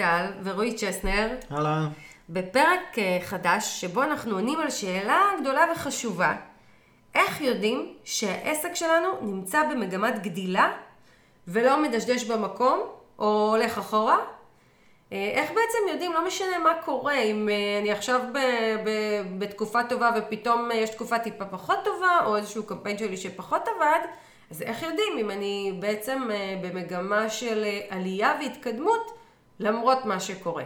מיטל ורועי צ'סנר, אהלן. בפרק אה, חדש שבו אנחנו עונים על שאלה גדולה וחשובה. איך יודעים שהעסק שלנו נמצא במגמת גדילה ולא מדשדש במקום או הולך אחורה? אה, איך בעצם יודעים, לא משנה מה קורה, אם אה, אני עכשיו ב, ב, בתקופה טובה ופתאום יש תקופה טיפה פחות טובה, או איזשהו קמפיין שלי שפחות עבד, אז איך יודעים אם אני בעצם במגמה של עלייה והתקדמות למרות מה שקורה?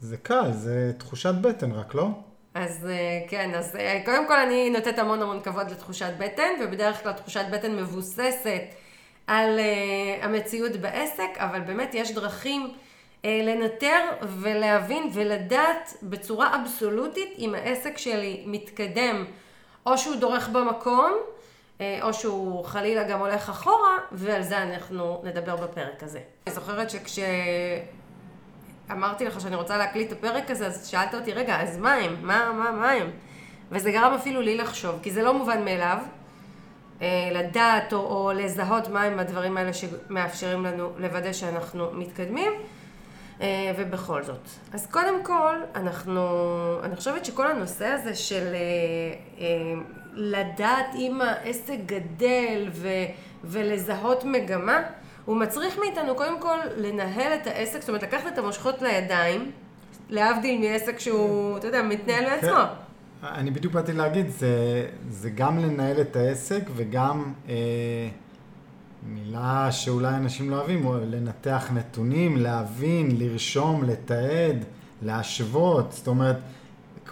זה קל, זה תחושת בטן רק, לא? אז אה, כן, אז אה, קודם כל אני נותנת המון המון כבוד לתחושת בטן, ובדרך כלל תחושת בטן מבוססת על אה, המציאות בעסק, אבל באמת יש דרכים אה, לנטר ולהבין ולדעת בצורה אבסולוטית אם העסק שלי מתקדם, או שהוא דורך במקום, או שהוא חלילה גם הולך אחורה, ועל זה אנחנו נדבר בפרק הזה. אני זוכרת שכש... אמרתי לך שאני רוצה להקליט את הפרק הזה, אז שאלת אותי, רגע, אז מה הם? מה, מה, מה הם? וזה גרם אפילו לי לחשוב, כי זה לא מובן מאליו, אה, לדעת או, או לזהות מה הם הדברים האלה שמאפשרים לנו לוודא שאנחנו מתקדמים, אה, ובכל זאת. אז קודם כל, אנחנו, אני חושבת שכל הנושא הזה של אה, אה, לדעת אם העסק גדל ו, ולזהות מגמה, הוא מצריך מאיתנו קודם כל לנהל את העסק, זאת אומרת לקחת את המושכות לידיים, להבדיל מעסק שהוא, אתה יודע, מתנהל מעצמו. כן. אני בדיוק באתי להגיד, זה, זה גם לנהל את העסק וגם אה, מילה שאולי אנשים לא אוהבים, הוא לנתח נתונים, להבין, לרשום, לתעד, להשוות, זאת אומרת,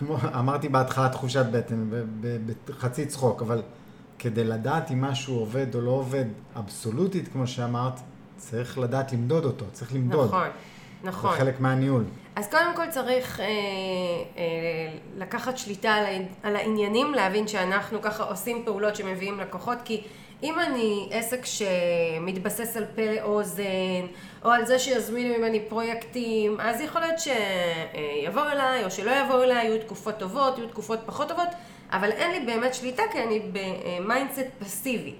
כמו אמרתי בהתחלה תחושת בטן, בחצי צחוק, אבל כדי לדעת אם משהו עובד או לא עובד אבסולוטית, כמו שאמרת, צריך לדעת למדוד אותו, צריך למדוד. נכון, נכון. זה חלק מהניהול. אז קודם כל צריך אה, אה, לקחת שליטה על העניינים, להבין שאנחנו ככה עושים פעולות שמביאים לקוחות, כי אם אני עסק שמתבסס על פה לאוזן, או על זה שיזמינו ממני פרויקטים, אז יכול להיות שיבואו אליי, או שלא יבואו אליי, יהיו תקופות טובות, יהיו תקופות פחות טובות, אבל אין לי באמת שליטה, כי אני ב mindset פסיבי.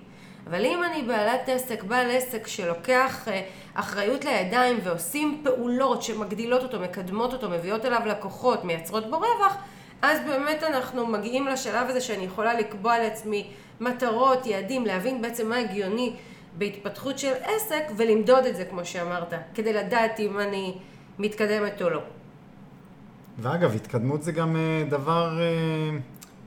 אבל אם אני בעלת עסק, בעל עסק שלוקח אה, אחריות לידיים ועושים פעולות שמגדילות אותו, מקדמות אותו, מביאות אליו לקוחות, מייצרות בו רווח, אז באמת אנחנו מגיעים לשלב הזה שאני יכולה לקבוע לעצמי מטרות, יעדים, להבין בעצם מה הגיוני בהתפתחות של עסק ולמדוד את זה, כמו שאמרת, כדי לדעת אם אני מתקדמת או לא. ואגב, התקדמות זה גם אה, דבר אה,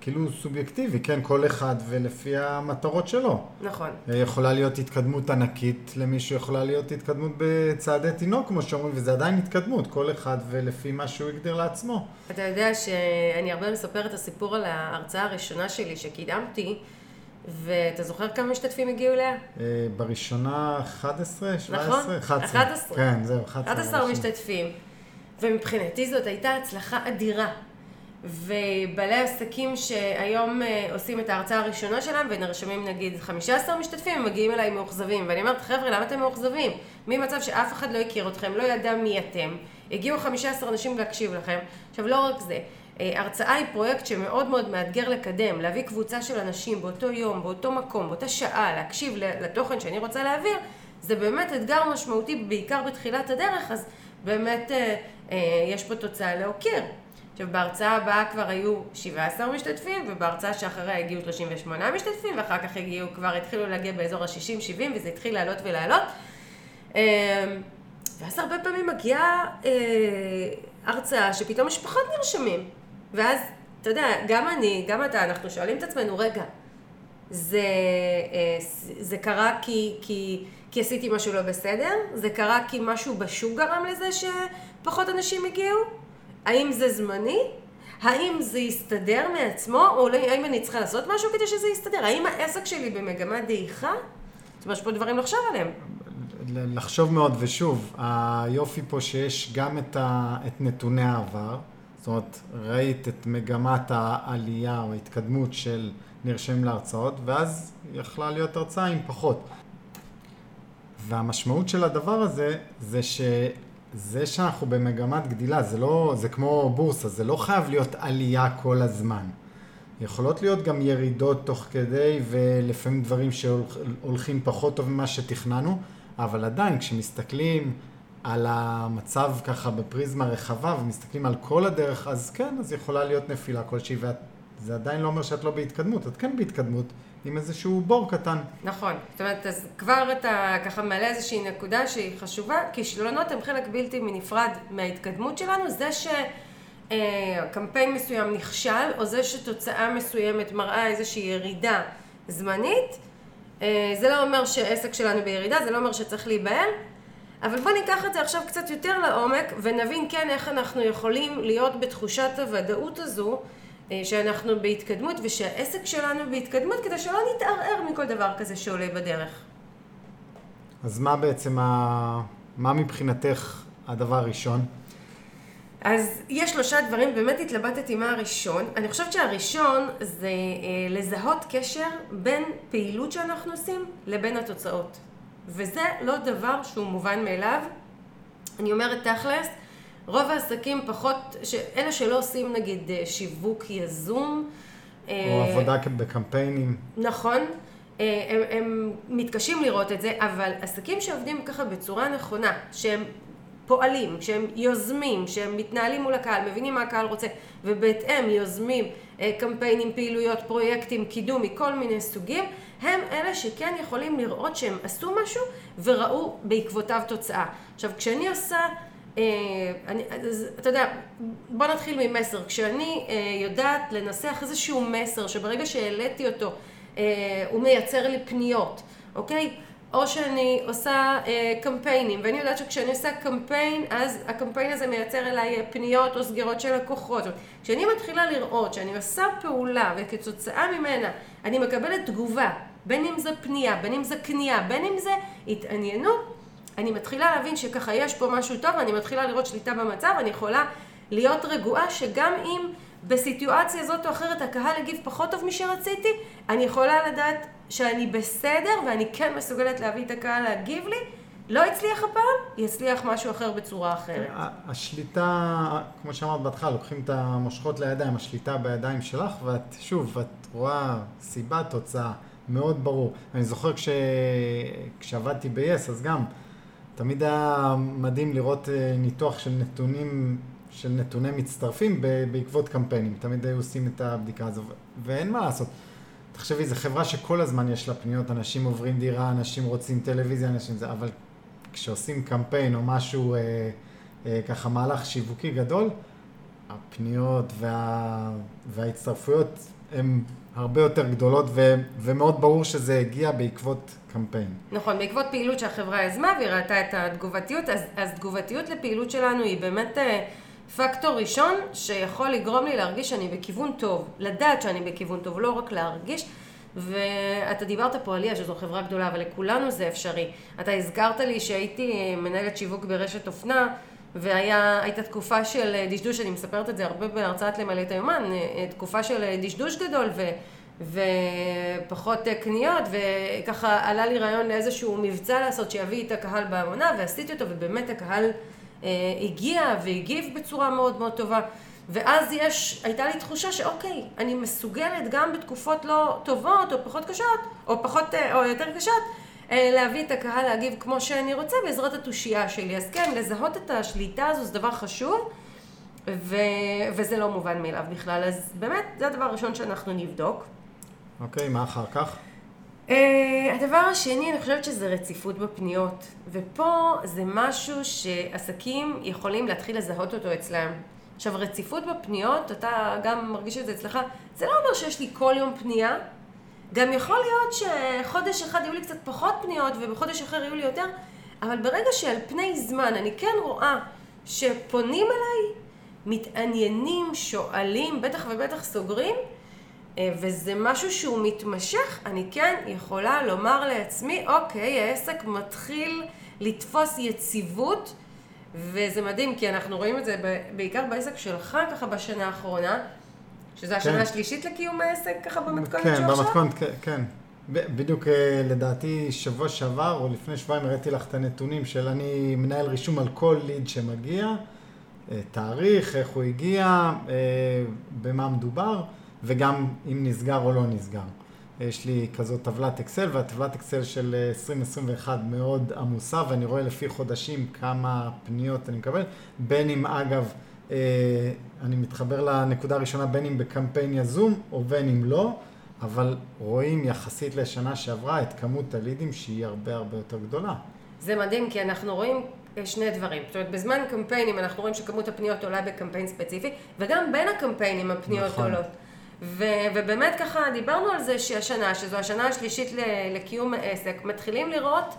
כאילו סובייקטיבי, כן? כל אחד ולפי המטרות שלו. נכון. אה, יכולה להיות התקדמות ענקית, למישהו יכולה להיות התקדמות בצעדי תינוק, כמו שאומרים, וזה עדיין התקדמות, כל אחד ולפי מה שהוא הגדיר לעצמו. אתה יודע שאני הרבה מספרת את הסיפור על ההרצאה הראשונה שלי שקידמתי, ואתה זוכר כמה משתתפים הגיעו אליה? אה, בראשונה 11, 17? נכון, 11. 11. כן, זהו, 11. 11 בראשונה. משתתפים, ומבחינתי זאת הייתה הצלחה אדירה. ובעלי עסקים שהיום אה, עושים את ההרצאה הראשונה שלהם ונרשמים נגיד 15 משתתפים, הם מגיעים אליי מאוכזבים. ואני אומרת, חבר'ה, למה אתם מאוכזבים? ממצב שאף אחד לא הכיר אתכם, לא ידע מי אתם, הגיעו 15 אנשים להקשיב לכם. עכשיו, לא רק זה, אה, הרצאה היא פרויקט שמאוד מאוד מאתגר לקדם, להביא קבוצה של אנשים באותו יום, באותו מקום, באותה שעה, להקשיב לתוכן שאני רוצה להעביר, זה באמת אתגר משמעותי, בעיקר בתחילת הדרך, אז באמת אה, אה, יש פה תוצאה להוקיר. עכשיו, בהרצאה הבאה כבר היו 17 משתתפים, ובהרצאה שאחריה הגיעו 38 משתתפים, ואחר כך הגיעו, כבר התחילו להגיע באזור ה-60-70, וזה התחיל לעלות ולעלות. אה, ואז הרבה פעמים מגיעה אה, הרצאה שפתאום יש פחות נרשמים. ואז, אתה יודע, גם אני, גם אתה, אנחנו שואלים את עצמנו, רגע, זה, אה, זה קרה כי, כי, כי עשיתי משהו לא בסדר? זה קרה כי משהו בשוק גרם לזה שפחות אנשים הגיעו? האם זה זמני? האם זה יסתדר מעצמו? או לא- האם אני צריכה לעשות משהו כדי שזה יסתדר? האם העסק שלי במגמת דעיכה? זאת אומרת, יש פה דברים לחשוב עליהם. לחשוב מאוד, ושוב, היופי פה שיש גם את, ה, את נתוני העבר, זאת אומרת, ראית את מגמת העלייה או ההתקדמות של נרשמים להרצאות, ואז יכלה להיות הרצאה עם פחות. והמשמעות של הדבר הזה, זה שזה שאנחנו במגמת גדילה, זה לא, זה כמו בורסה, זה לא חייב להיות עלייה כל הזמן. יכולות להיות גם ירידות תוך כדי, ולפעמים דברים שהולכים פחות טוב ממה שתכננו, אבל עדיין, כשמסתכלים על המצב ככה בפריזמה רחבה ומסתכלים על כל הדרך, אז כן, אז יכולה להיות נפילה כלשהי, וזה עדיין לא אומר שאת לא בהתקדמות, את כן בהתקדמות עם איזשהו בור קטן. נכון, זאת אומרת, אז כבר אתה ככה מעלה איזושהי נקודה שהיא חשובה, כישלונות הם חלק בלתי נפרד מההתקדמות שלנו, זה שקמפיין מסוים נכשל, או זה שתוצאה מסוימת מראה איזושהי ירידה זמנית, אה, זה לא אומר שעסק שלנו בירידה, זה לא אומר שצריך להיבהל, אבל בוא ניקח את זה עכשיו קצת יותר לעומק ונבין כן איך אנחנו יכולים להיות בתחושת הוודאות הזו אה, שאנחנו בהתקדמות ושהעסק שלנו בהתקדמות כדי שלא נתערער מכל דבר כזה שעולה בדרך. אז מה בעצם, ה... מה מבחינתך הדבר הראשון? אז יש שלושה דברים, באמת התלבטתי מה הראשון. אני חושבת שהראשון זה אה, לזהות קשר בין פעילות שאנחנו עושים לבין התוצאות. וזה לא דבר שהוא מובן מאליו. אני אומרת תכלס, רוב העסקים פחות, אלה שלא עושים נגיד אה, שיווק יזום. או אה, עבודה בקמפיינים. נכון. אה, הם, הם מתקשים לראות את זה, אבל עסקים שעובדים ככה בצורה נכונה, שהם פועלים, שהם יוזמים, שהם מתנהלים מול הקהל, מבינים מה הקהל רוצה, ובהתאם יוזמים קמפיינים, פעילויות, פרויקטים, קידום מכל מיני סוגים, הם אלה שכן יכולים לראות שהם עשו משהו וראו בעקבותיו תוצאה. עכשיו, כשאני עושה... אה, אני, אז, אתה יודע, בוא נתחיל ממסר. כשאני אה, יודעת לנסח איזשהו מסר שברגע שהעליתי אותו אה, הוא מייצר לי פניות, אוקיי? או שאני עושה אה, קמפיינים, ואני יודעת שכשאני עושה קמפיין, אז הקמפיין הזה מייצר אליי פניות או סגירות של לקוחות. כשאני מתחילה לראות שאני עושה פעולה וכתוצאה ממנה אני מקבלת תגובה, בין אם זה פנייה, בין אם זה קנייה, בין אם זה התעניינות, אני מתחילה להבין שככה יש פה משהו טוב, אני מתחילה לראות שליטה במצב, אני יכולה להיות רגועה שגם אם בסיטואציה זאת או אחרת הקהל הגיב פחות טוב משרציתי, אני יכולה לדעת שאני בסדר ואני כן מסוגלת להביא את הקהל להגיב לי. לא הצליח הפעם, יצליח משהו אחר בצורה אחרת. השליטה, כמו שאמרת בהתחלה, לוקחים את המושכות לידיים, השליטה בידיים שלך, ואת, שוב, את רואה סיבה, תוצאה, מאוד ברור. אני זוכר כש... כשעבדתי ב-yes, אז גם, תמיד היה מדהים לראות אה, ניתוח של נתונים, של נתוני מצטרפים בעקבות קמפיינים. תמיד היו עושים את הבדיקה הזו, ואין מה לעשות. תחשבי, זו חברה שכל הזמן יש לה פניות, אנשים עוברים דירה, אנשים רוצים טלוויזיה, אנשים זה, אבל כשעושים קמפיין או משהו, אה, אה, ככה מהלך שיווקי גדול, הפניות וה, וההצטרפויות הן הרבה יותר גדולות, ו, ומאוד ברור שזה הגיע בעקבות קמפיין. נכון, בעקבות פעילות שהחברה יזמה והיא ראתה את התגובתיות, אז, אז תגובתיות לפעילות שלנו היא באמת אה, פקטור ראשון שיכול לגרום לי להרגיש שאני בכיוון טוב, לדעת שאני בכיוון טוב, לא רק להרגיש. ואתה דיברת פה על ליה, שזו חברה גדולה, אבל לכולנו זה אפשרי. אתה הזכרת לי שהייתי מנהלת שיווק ברשת אופנה, והייתה תקופה של דשדוש, אני מספרת את זה הרבה בהרצאת למלא את היומן, תקופה של דשדוש גדול ו, ופחות קניות, וככה עלה לי רעיון לאיזשהו מבצע לעשות שיביא את הקהל בהמונה, ועשיתי אותו, ובאמת הקהל אה, הגיע והגיב בצורה מאוד מאוד טובה. ואז יש, הייתה לי תחושה שאוקיי, אני מסוגלת גם בתקופות לא טובות או פחות קשות, או פחות, אה, או יותר קשות, אה, להביא את הקהל להגיב כמו שאני רוצה בעזרת התושייה שלי. אז כן, לזהות את השליטה הזו זה דבר חשוב, ו... וזה לא מובן מאליו בכלל. אז באמת, זה הדבר הראשון שאנחנו נבדוק. אוקיי, מה אחר כך? Uh, הדבר השני, אני חושבת שזה רציפות בפניות. ופה זה משהו שעסקים יכולים להתחיל לזהות אותו אצלם. עכשיו, רציפות בפניות, אתה גם מרגיש את זה אצלך, זה לא אומר שיש לי כל יום פנייה. גם יכול להיות שחודש אחד יהיו לי קצת פחות פניות ובחודש אחר יהיו לי יותר, אבל ברגע שעל פני זמן אני כן רואה שפונים אליי, מתעניינים, שואלים, בטח ובטח סוגרים, וזה משהו שהוא מתמשך, אני כן יכולה לומר לעצמי, אוקיי, העסק מתחיל לתפוס יציבות וזה מדהים, כי אנחנו רואים את זה בעיקר בעסק שלך ככה בשנה האחרונה, שזה השנה כן. השלישית לקיום העסק ככה במתכונת כן, שלו עכשיו? כן, במתכונת, כן. בדיוק אה, לדעתי שבוע שעבר או לפני שבועיים הראיתי לך את הנתונים של אני מנהל רישום על כל ליד שמגיע, אה, תאריך, איך הוא הגיע, אה, במה מדובר, וגם אם נסגר או לא נסגר. יש לי כזאת טבלת אקסל, והטבלת אקסל של 2021 מאוד עמוסה, ואני רואה לפי חודשים כמה פניות אני מקבל, בין אם אגב, אה, אני מתחבר לנקודה הראשונה, בין אם בקמפיין יזום או בין אם לא, אבל רואים יחסית לשנה שעברה את כמות הלידים שהיא הרבה הרבה יותר גדולה. זה מדהים, כי אנחנו רואים שני דברים. זאת אומרת, בזמן קמפיינים אנחנו רואים שכמות הפניות עולה בקמפיין ספציפי, וגם בין הקמפיינים הפניות נכון. עולות. ו- ובאמת ככה דיברנו על זה שהשנה, שזו השנה השלישית לקיום העסק, מתחילים לראות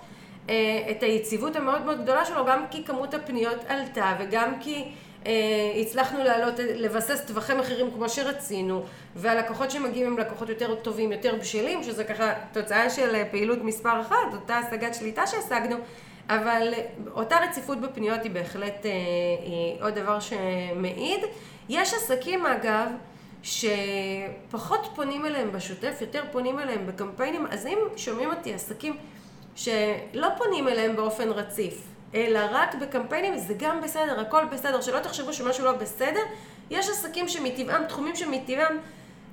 אה, את היציבות המאוד מאוד גדולה שלו, גם כי כמות הפניות עלתה וגם כי אה, הצלחנו לעלות, לבסס טווחי מחירים כמו שרצינו, והלקוחות שמגיעים הם לקוחות יותר טובים, יותר בשלים, שזה ככה תוצאה של פעילות מספר אחת, אותה השגת שליטה שהשגנו. אבל אותה רציפות בפניות היא בהחלט אה, היא עוד דבר שמעיד. יש עסקים אגב, שפחות פונים אליהם בשוטף, יותר פונים אליהם בקמפיינים, אז אם שומעים אותי עסקים שלא פונים אליהם באופן רציף, אלא רק בקמפיינים, זה גם בסדר, הכל בסדר, שלא תחשבו שמשהו לא בסדר. יש עסקים שמטבעם, תחומים שמטבעם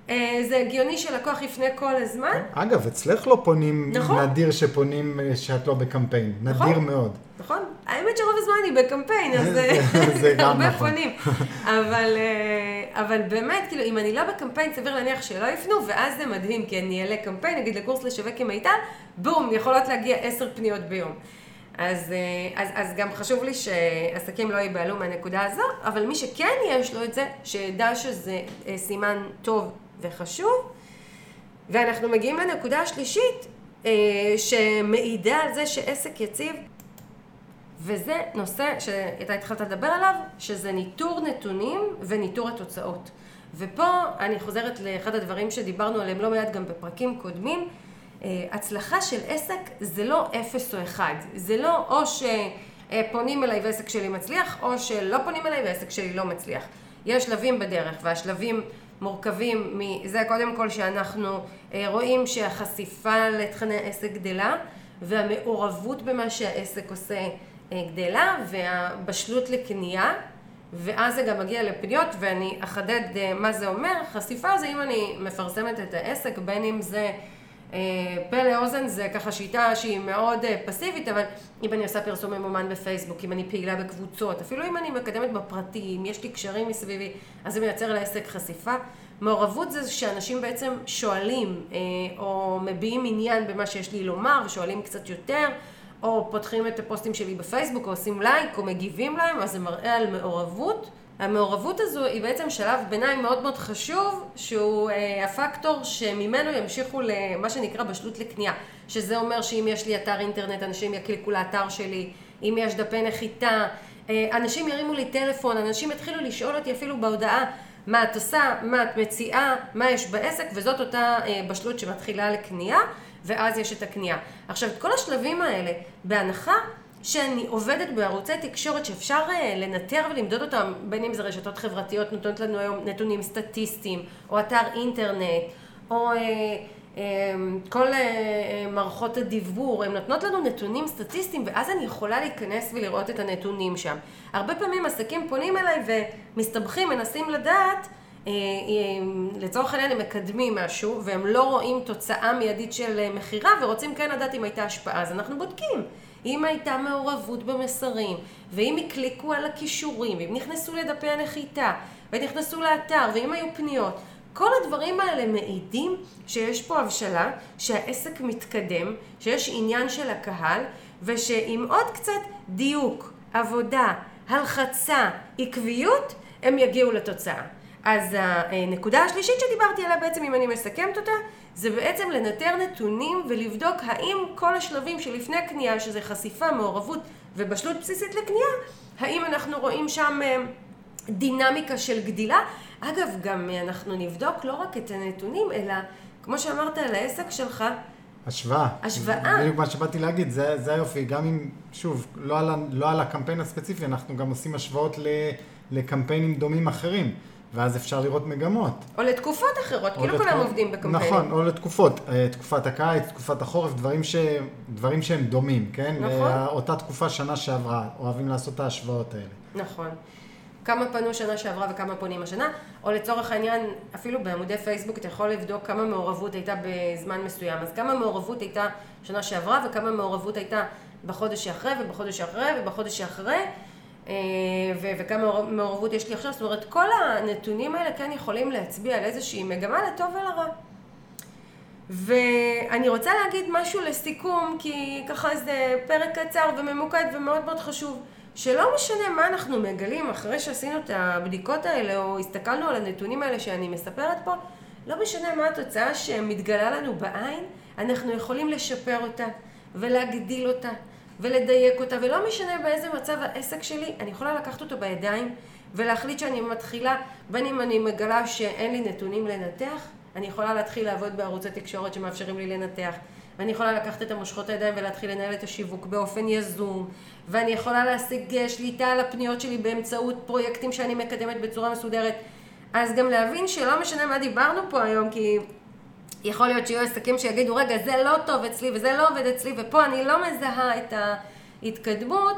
אה, זה הגיוני שלקוח יפנה כל הזמן. אגב, אצלך לא פונים, נכון. נדיר שפונים אה, שאת לא בקמפיין, נכון. נדיר מאוד. נכון, האמת שרוב הזמן אני בקמפיין, אז זה הרבה נכון. פונים. אבל, אה, אבל באמת, כאילו, אם אני לא בקמפיין, סביר להניח שלא יפנו, ואז זה מדהים, כי אני אעלה קמפיין, נגיד לקורס לשווק עם מיטל, בום, יכולות להגיע עשר פניות ביום. אז, אז, אז גם חשוב לי שעסקים לא ייבהלו מהנקודה הזו, אבל מי שכן יש לו את זה, שידע שזה סימן טוב וחשוב. ואנחנו מגיעים לנקודה השלישית, אה, שמעידה על זה שעסק יציב, וזה נושא שאתה התחלת לדבר עליו, שזה ניטור נתונים וניטור התוצאות. ופה אני חוזרת לאחד הדברים שדיברנו עליהם לא מעט גם בפרקים קודמים. אה, הצלחה של עסק זה לא אפס או אחד, זה לא או שפונים אליי ועסק שלי מצליח, או שלא פונים אליי ועסק שלי לא מצליח. יש שלבים בדרך, והשלבים מורכבים מזה קודם כל שאנחנו אה, רואים שהחשיפה לתכני עסק גדלה והמעורבות במה שהעסק עושה גדלה והבשלות לקנייה ואז זה גם מגיע לפניות ואני אחדד אה, מה זה אומר. חשיפה זה אם אני מפרסמת את העסק בין אם זה אה, פה לאוזן זה ככה שיטה שהיא מאוד אה, פסיבית, אבל אם אני עושה פרסום ממומן בפייסבוק, אם אני פעילה בקבוצות, אפילו אם אני מקדמת בפרטי, אם יש לי קשרים מסביבי, אז זה מייצר לעסק חשיפה. מעורבות זה שאנשים בעצם שואלים אה, או מביעים עניין במה שיש לי לומר ושואלים קצת יותר, או פותחים את הפוסטים שלי בפייסבוק או עושים לייק או מגיבים להם, אז זה מראה על מעורבות. המעורבות הזו היא בעצם שלב ביניים מאוד מאוד חשוב, שהוא אה, הפקטור שממנו ימשיכו למה שנקרא בשלות לקנייה, שזה אומר שאם יש לי אתר אינטרנט, אנשים יקליקו לאתר שלי, אם יש דפי נחיתה, אה, אנשים ירימו לי טלפון, אנשים יתחילו לשאול אותי אפילו בהודעה מה את עושה, מה את מציעה, מה יש בעסק, וזאת אותה אה, בשלות שמתחילה לקנייה, ואז יש את הקנייה. עכשיו, את כל השלבים האלה, בהנחה שאני עובדת בערוצי תקשורת שאפשר אה, לנטר ולמדוד אותם, בין אם זה רשתות חברתיות נותנות לנו היום נתונים סטטיסטיים, או אתר אינטרנט, או אה, אה, כל אה, אה, מערכות הדיבור, הן נותנות לנו נתונים סטטיסטיים, ואז אני יכולה להיכנס ולראות את הנתונים שם. הרבה פעמים עסקים פונים אליי ומסתבכים, מנסים לדעת לצורך העניין הם מקדמים משהו והם לא רואים תוצאה מיידית של מכירה ורוצים כן לדעת אם הייתה השפעה, אז אנחנו בודקים. אם הייתה מעורבות במסרים, ואם הקליקו על הכישורים, ואם נכנסו לדפי הנחיתה, ונכנסו לאתר, ואם היו פניות, כל הדברים האלה מעידים שיש פה הבשלה, שהעסק מתקדם, שיש עניין של הקהל, ושעם עוד קצת דיוק, עבודה, הלחצה, עקביות, הם יגיעו לתוצאה. אז הנקודה השלישית שדיברתי עליה בעצם, אם אני מסכמת אותה, זה בעצם לנטר נתונים ולבדוק האם כל השלבים שלפני הקנייה, שזה חשיפה, מעורבות ובשלות בסיסית לקנייה, האם אנחנו רואים שם אה, דינמיקה של גדילה. אגב, גם אנחנו נבדוק לא רק את הנתונים, אלא כמו שאמרת על העסק שלך, השוואה. השוואה. בדיוק מה שבאתי להגיד, זה, זה היופי. גם אם, שוב, לא על, לא על הקמפיין הספציפי, אנחנו גם עושים השוואות ל, לקמפיינים דומים אחרים. ואז אפשר לראות מגמות. או לתקופות אחרות, כאילו לתקופ... כולם עובדים בקמפיינים. נכון, או לתקופות, אה, תקופת הקיץ, תקופת החורף, דברים, ש... דברים שהם דומים, כן? נכון. אותה תקופה שנה שעברה, אוהבים לעשות את ההשוואות האלה. נכון. כמה פנו שנה שעברה וכמה פונים השנה, או לצורך העניין, אפילו בעמודי פייסבוק אתה יכול לבדוק כמה מעורבות הייתה בזמן מסוים. אז כמה מעורבות הייתה שנה שעברה וכמה מעורבות הייתה בחודש שאחרי ובחודש שאחרי ובחודש שאחרי. אה, ו- וכמה מעורבות יש לי עכשיו, זאת אומרת כל הנתונים האלה כן יכולים להצביע על איזושהי מגמה לטוב ולרע. ואני רוצה להגיד משהו לסיכום, כי ככה זה פרק קצר וממוקד ומאוד מאוד חשוב. שלא משנה מה אנחנו מגלים אחרי שעשינו את הבדיקות האלה, או הסתכלנו על הנתונים האלה שאני מספרת פה, לא משנה מה התוצאה שמתגלה לנו בעין, אנחנו יכולים לשפר אותה, ולהגדיל אותה, ולדייק אותה, ולא משנה באיזה מצב העסק שלי, אני יכולה לקחת אותו בידיים, ולהחליט שאני מתחילה, בין אם אני מגלה שאין לי נתונים לנתח, אני יכולה להתחיל לעבוד בערוצי תקשורת שמאפשרים לי לנתח. ואני יכולה לקחת את המושכות הידיים ולהתחיל לנהל את השיווק באופן יזום, ואני יכולה להשיג שליטה על הפניות שלי באמצעות פרויקטים שאני מקדמת בצורה מסודרת. אז גם להבין שלא משנה מה דיברנו פה היום, כי יכול להיות שיהיו עסקים שיגידו, רגע, זה לא טוב אצלי וזה לא עובד אצלי, ופה אני לא מזהה את ההתקדמות,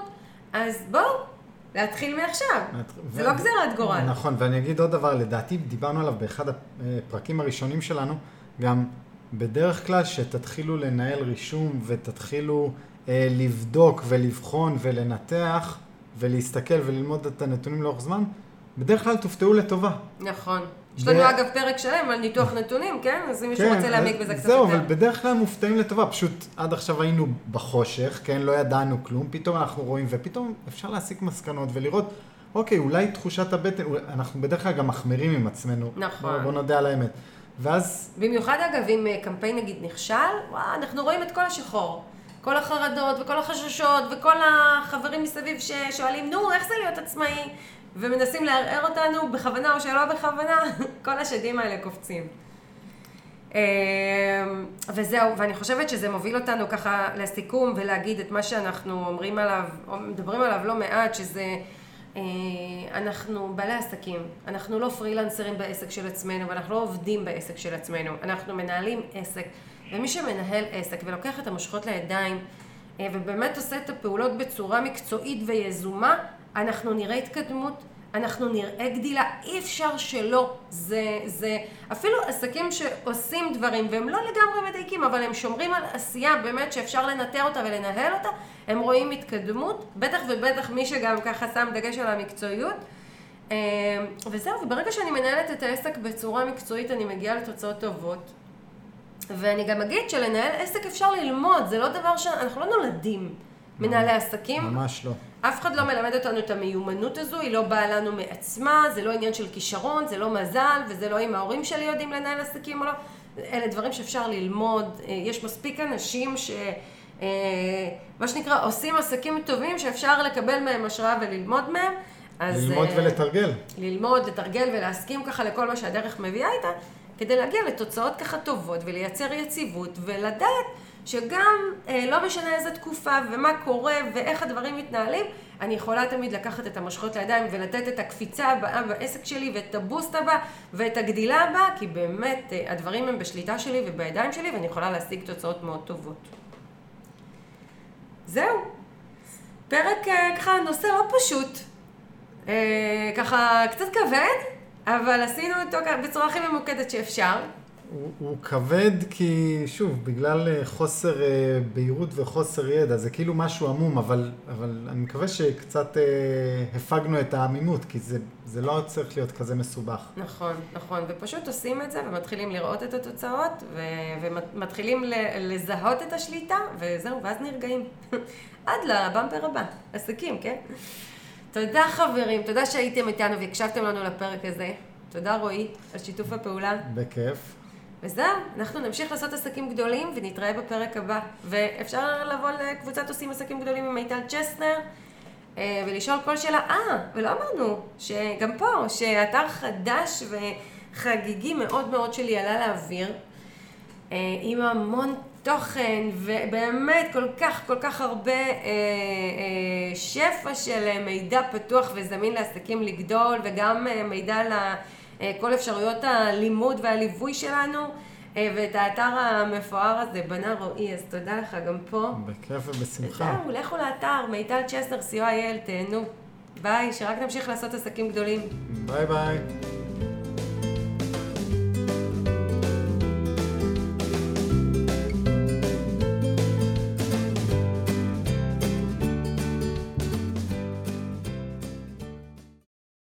אז בואו, להתחיל מעכשיו. ו... זה לא גזירת גורל. נכון, ואני אגיד עוד דבר, לדעתי דיברנו עליו באחד הפרקים הראשונים שלנו, גם בדרך כלל שתתחילו לנהל רישום ותתחילו אה, לבדוק ולבחון ולנתח ולהסתכל וללמוד את הנתונים לאורך זמן, בדרך כלל תופתעו לטובה. נכון. יש לנו ו... אגב פרק שלם על ניתוח נתונים, כן? אז אם מישהו כן, רוצה להעמיק בזה קצת יותר. זהו, אבל בדרך כלל מופתעים לטובה. פשוט עד עכשיו היינו בחושך, כן? לא ידענו כלום, פתאום אנחנו רואים, ופתאום אפשר להסיק מסקנות ולראות, אוקיי, אולי תחושת הבטן, אנחנו בדרך כלל גם מחמירים עם עצמנו. נכון. בוא נודה על האמת. ואז... במיוחד אגב, אם אה, קמפיין נגיד נכשל, וואו, אנחנו רואים את כל השחור. כל החרדות וכל החששות וכל החברים מסביב ששואלים, נו, איך זה להיות עצמאי? ומנסים לערער אותנו בכוונה או שלא בכוונה, כל השדים האלה קופצים. אמ, וזהו, ואני חושבת שזה מוביל אותנו ככה לסיכום ולהגיד את מה שאנחנו אומרים עליו, או מדברים עליו לא מעט, שזה אה, אנחנו בעלי עסקים, אנחנו לא פרילנסרים בעסק של עצמנו ואנחנו לא עובדים בעסק של עצמנו, אנחנו מנהלים עסק ומי שמנהל עסק ולוקח את המושכות לידיים אה, ובאמת עושה את הפעולות בצורה מקצועית ויזומה, אנחנו נראה התקדמות, אנחנו נראה גדילה, אי אפשר שלא. זה, זה אפילו עסקים שעושים דברים והם לא לגמרי מדייקים, אבל הם שומרים על עשייה באמת שאפשר לנטר אותה ולנהל אותה, הם רואים התקדמות, בטח ובטח מי שגם ככה שם דגש על המקצועיות. אה, וזהו, וברגע שאני מנהלת את העסק בצורה מקצועית אני מגיעה לתוצאות טובות. ואני גם אגיד שלנהל עסק אפשר ללמוד, זה לא דבר ש... אנחנו לא נולדים מנהלי עסקים. ממש לא. אף אחד לא מלמד אותנו את המיומנות הזו, היא לא באה לנו מעצמה, זה לא עניין של כישרון, זה לא מזל, וזה לא אם ההורים שלי יודעים לנהל עסקים או לא. אלה דברים שאפשר ללמוד, אה, יש מספיק אנשים ש... אה, מה שנקרא, עושים עסקים טובים שאפשר לקבל מהם השראה וללמוד מהם. אז... ללמוד אה, ולתרגל. ללמוד, לתרגל ולהסכים ככה לכל מה שהדרך מביאה איתה. כדי להגיע לתוצאות ככה טובות ולייצר יציבות ולדעת שגם אה, לא משנה איזה תקופה ומה קורה ואיך הדברים מתנהלים, אני יכולה תמיד לקחת את המושכות לידיים ולתת את הקפיצה הבאה בעסק שלי ואת הבוסט הבא ואת הגדילה הבאה, כי באמת אה, הדברים הם בשליטה שלי ובידיים שלי ואני יכולה להשיג תוצאות מאוד טובות. זהו. פרק אה, ככה נושא לא פשוט. אה, ככה קצת כבד, אבל עשינו אותו בצורה הכי ממוקדת שאפשר. הוא, הוא כבד כי, שוב, בגלל אה, חוסר אה, בהירות וחוסר ידע, זה כאילו משהו עמום, אבל, אבל אני מקווה שקצת אה, הפגנו את העמימות, כי זה, זה לא צריך להיות כזה מסובך. נכון, נכון, ופשוט עושים את זה ומתחילים לראות את התוצאות, ו, ומתחילים לזהות את השליטה, וזהו, ואז נרגעים. עד לבמפר הבא, עסקים, כן? תודה חברים, תודה שהייתם איתנו והקשבתם לנו לפרק הזה. תודה רועי על שיתוף הפעולה. בכיף. וזהו, אנחנו נמשיך לעשות עסקים גדולים ונתראה בפרק הבא. ואפשר לבוא לקבוצת עושים עסקים גדולים עם מיטל צ'סנר אה, ולשאול כל שאלה. אה, ולא אמרנו שגם פה, שאתר חדש וחגיגי מאוד מאוד שלי עלה לאוויר, אה, עם המון תוכן, ובאמת כל כך כל כך הרבה אה, שפע של מידע פתוח וזמין לעסקים לגדול, וגם מידע לכל אה, אפשרויות הלימוד והליווי שלנו. אה, ואת האתר המפואר הזה בנה רועי, אז תודה לך גם פה. בכיף ובשמחה. וזהו, לכו לאתר, מיטל צ'סנר, co.il, תהנו. ביי, שרק נמשיך לעשות עסקים גדולים. ביי ביי.